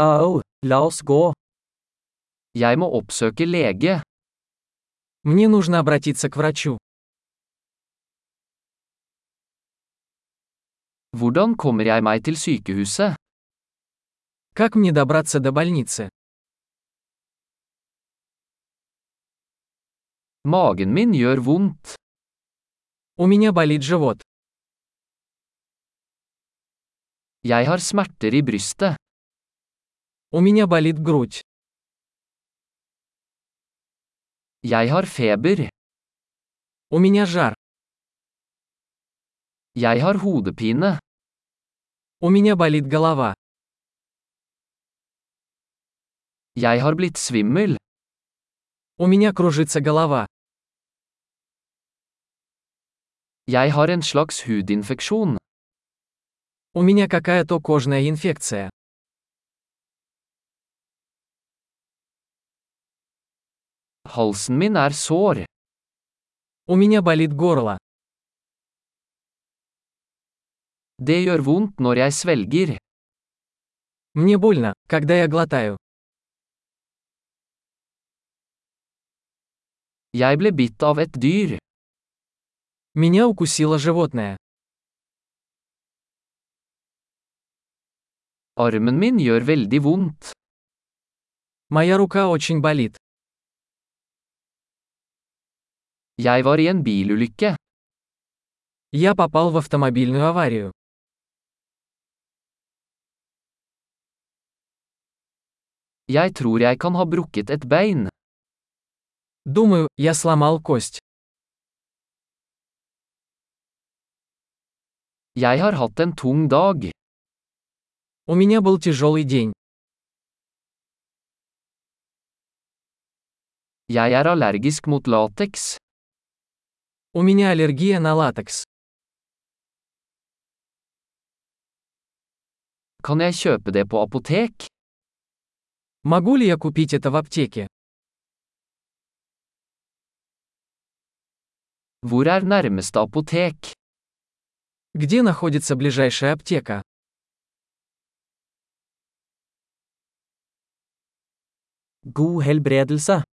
Au, la oss gå. Jeg må oppsøke lege. Мне нужно обратиться к врачу. Hvordan kommer jeg meg til sykehuset? Как мне добраться до больницы? Magen min gjør vondt. У меня болит живот. Jeg har smerter i brystet. У меня болит грудь. Jeg har feber. У меня жар. Jeg har hodepine. У меня болит голова. Jeg har blitt svimmel. У меня кружится голова. Jeg har en slags hudinfeksjon. У меня какая-то кожная инфекция. Halsen min er sår. У меня болит горло. Det gjør vondt når jeg svelger. Мне больно, когда я глотаю. Jeg ble bitt av et dyr. Меня укусило животное. Armen min gjør veldig vondt. Моя рука очень болит. Jeg var i en bilulykke. Я попал в автомобильную аварию. Jeg tror jeg kan ha brukket et bein. Думаю, я сломал кость. Jeg har hatt en tung dag. У меня был тяжелый день. Jeg er allergisk mot lateks. У меня аллергия на латекс. Kan jeg kjøpe det på apotek? Могу ли я купить это в аптеке? Hvor er nærmeste apotek? Где находится ближайшая аптека? God helbredelse.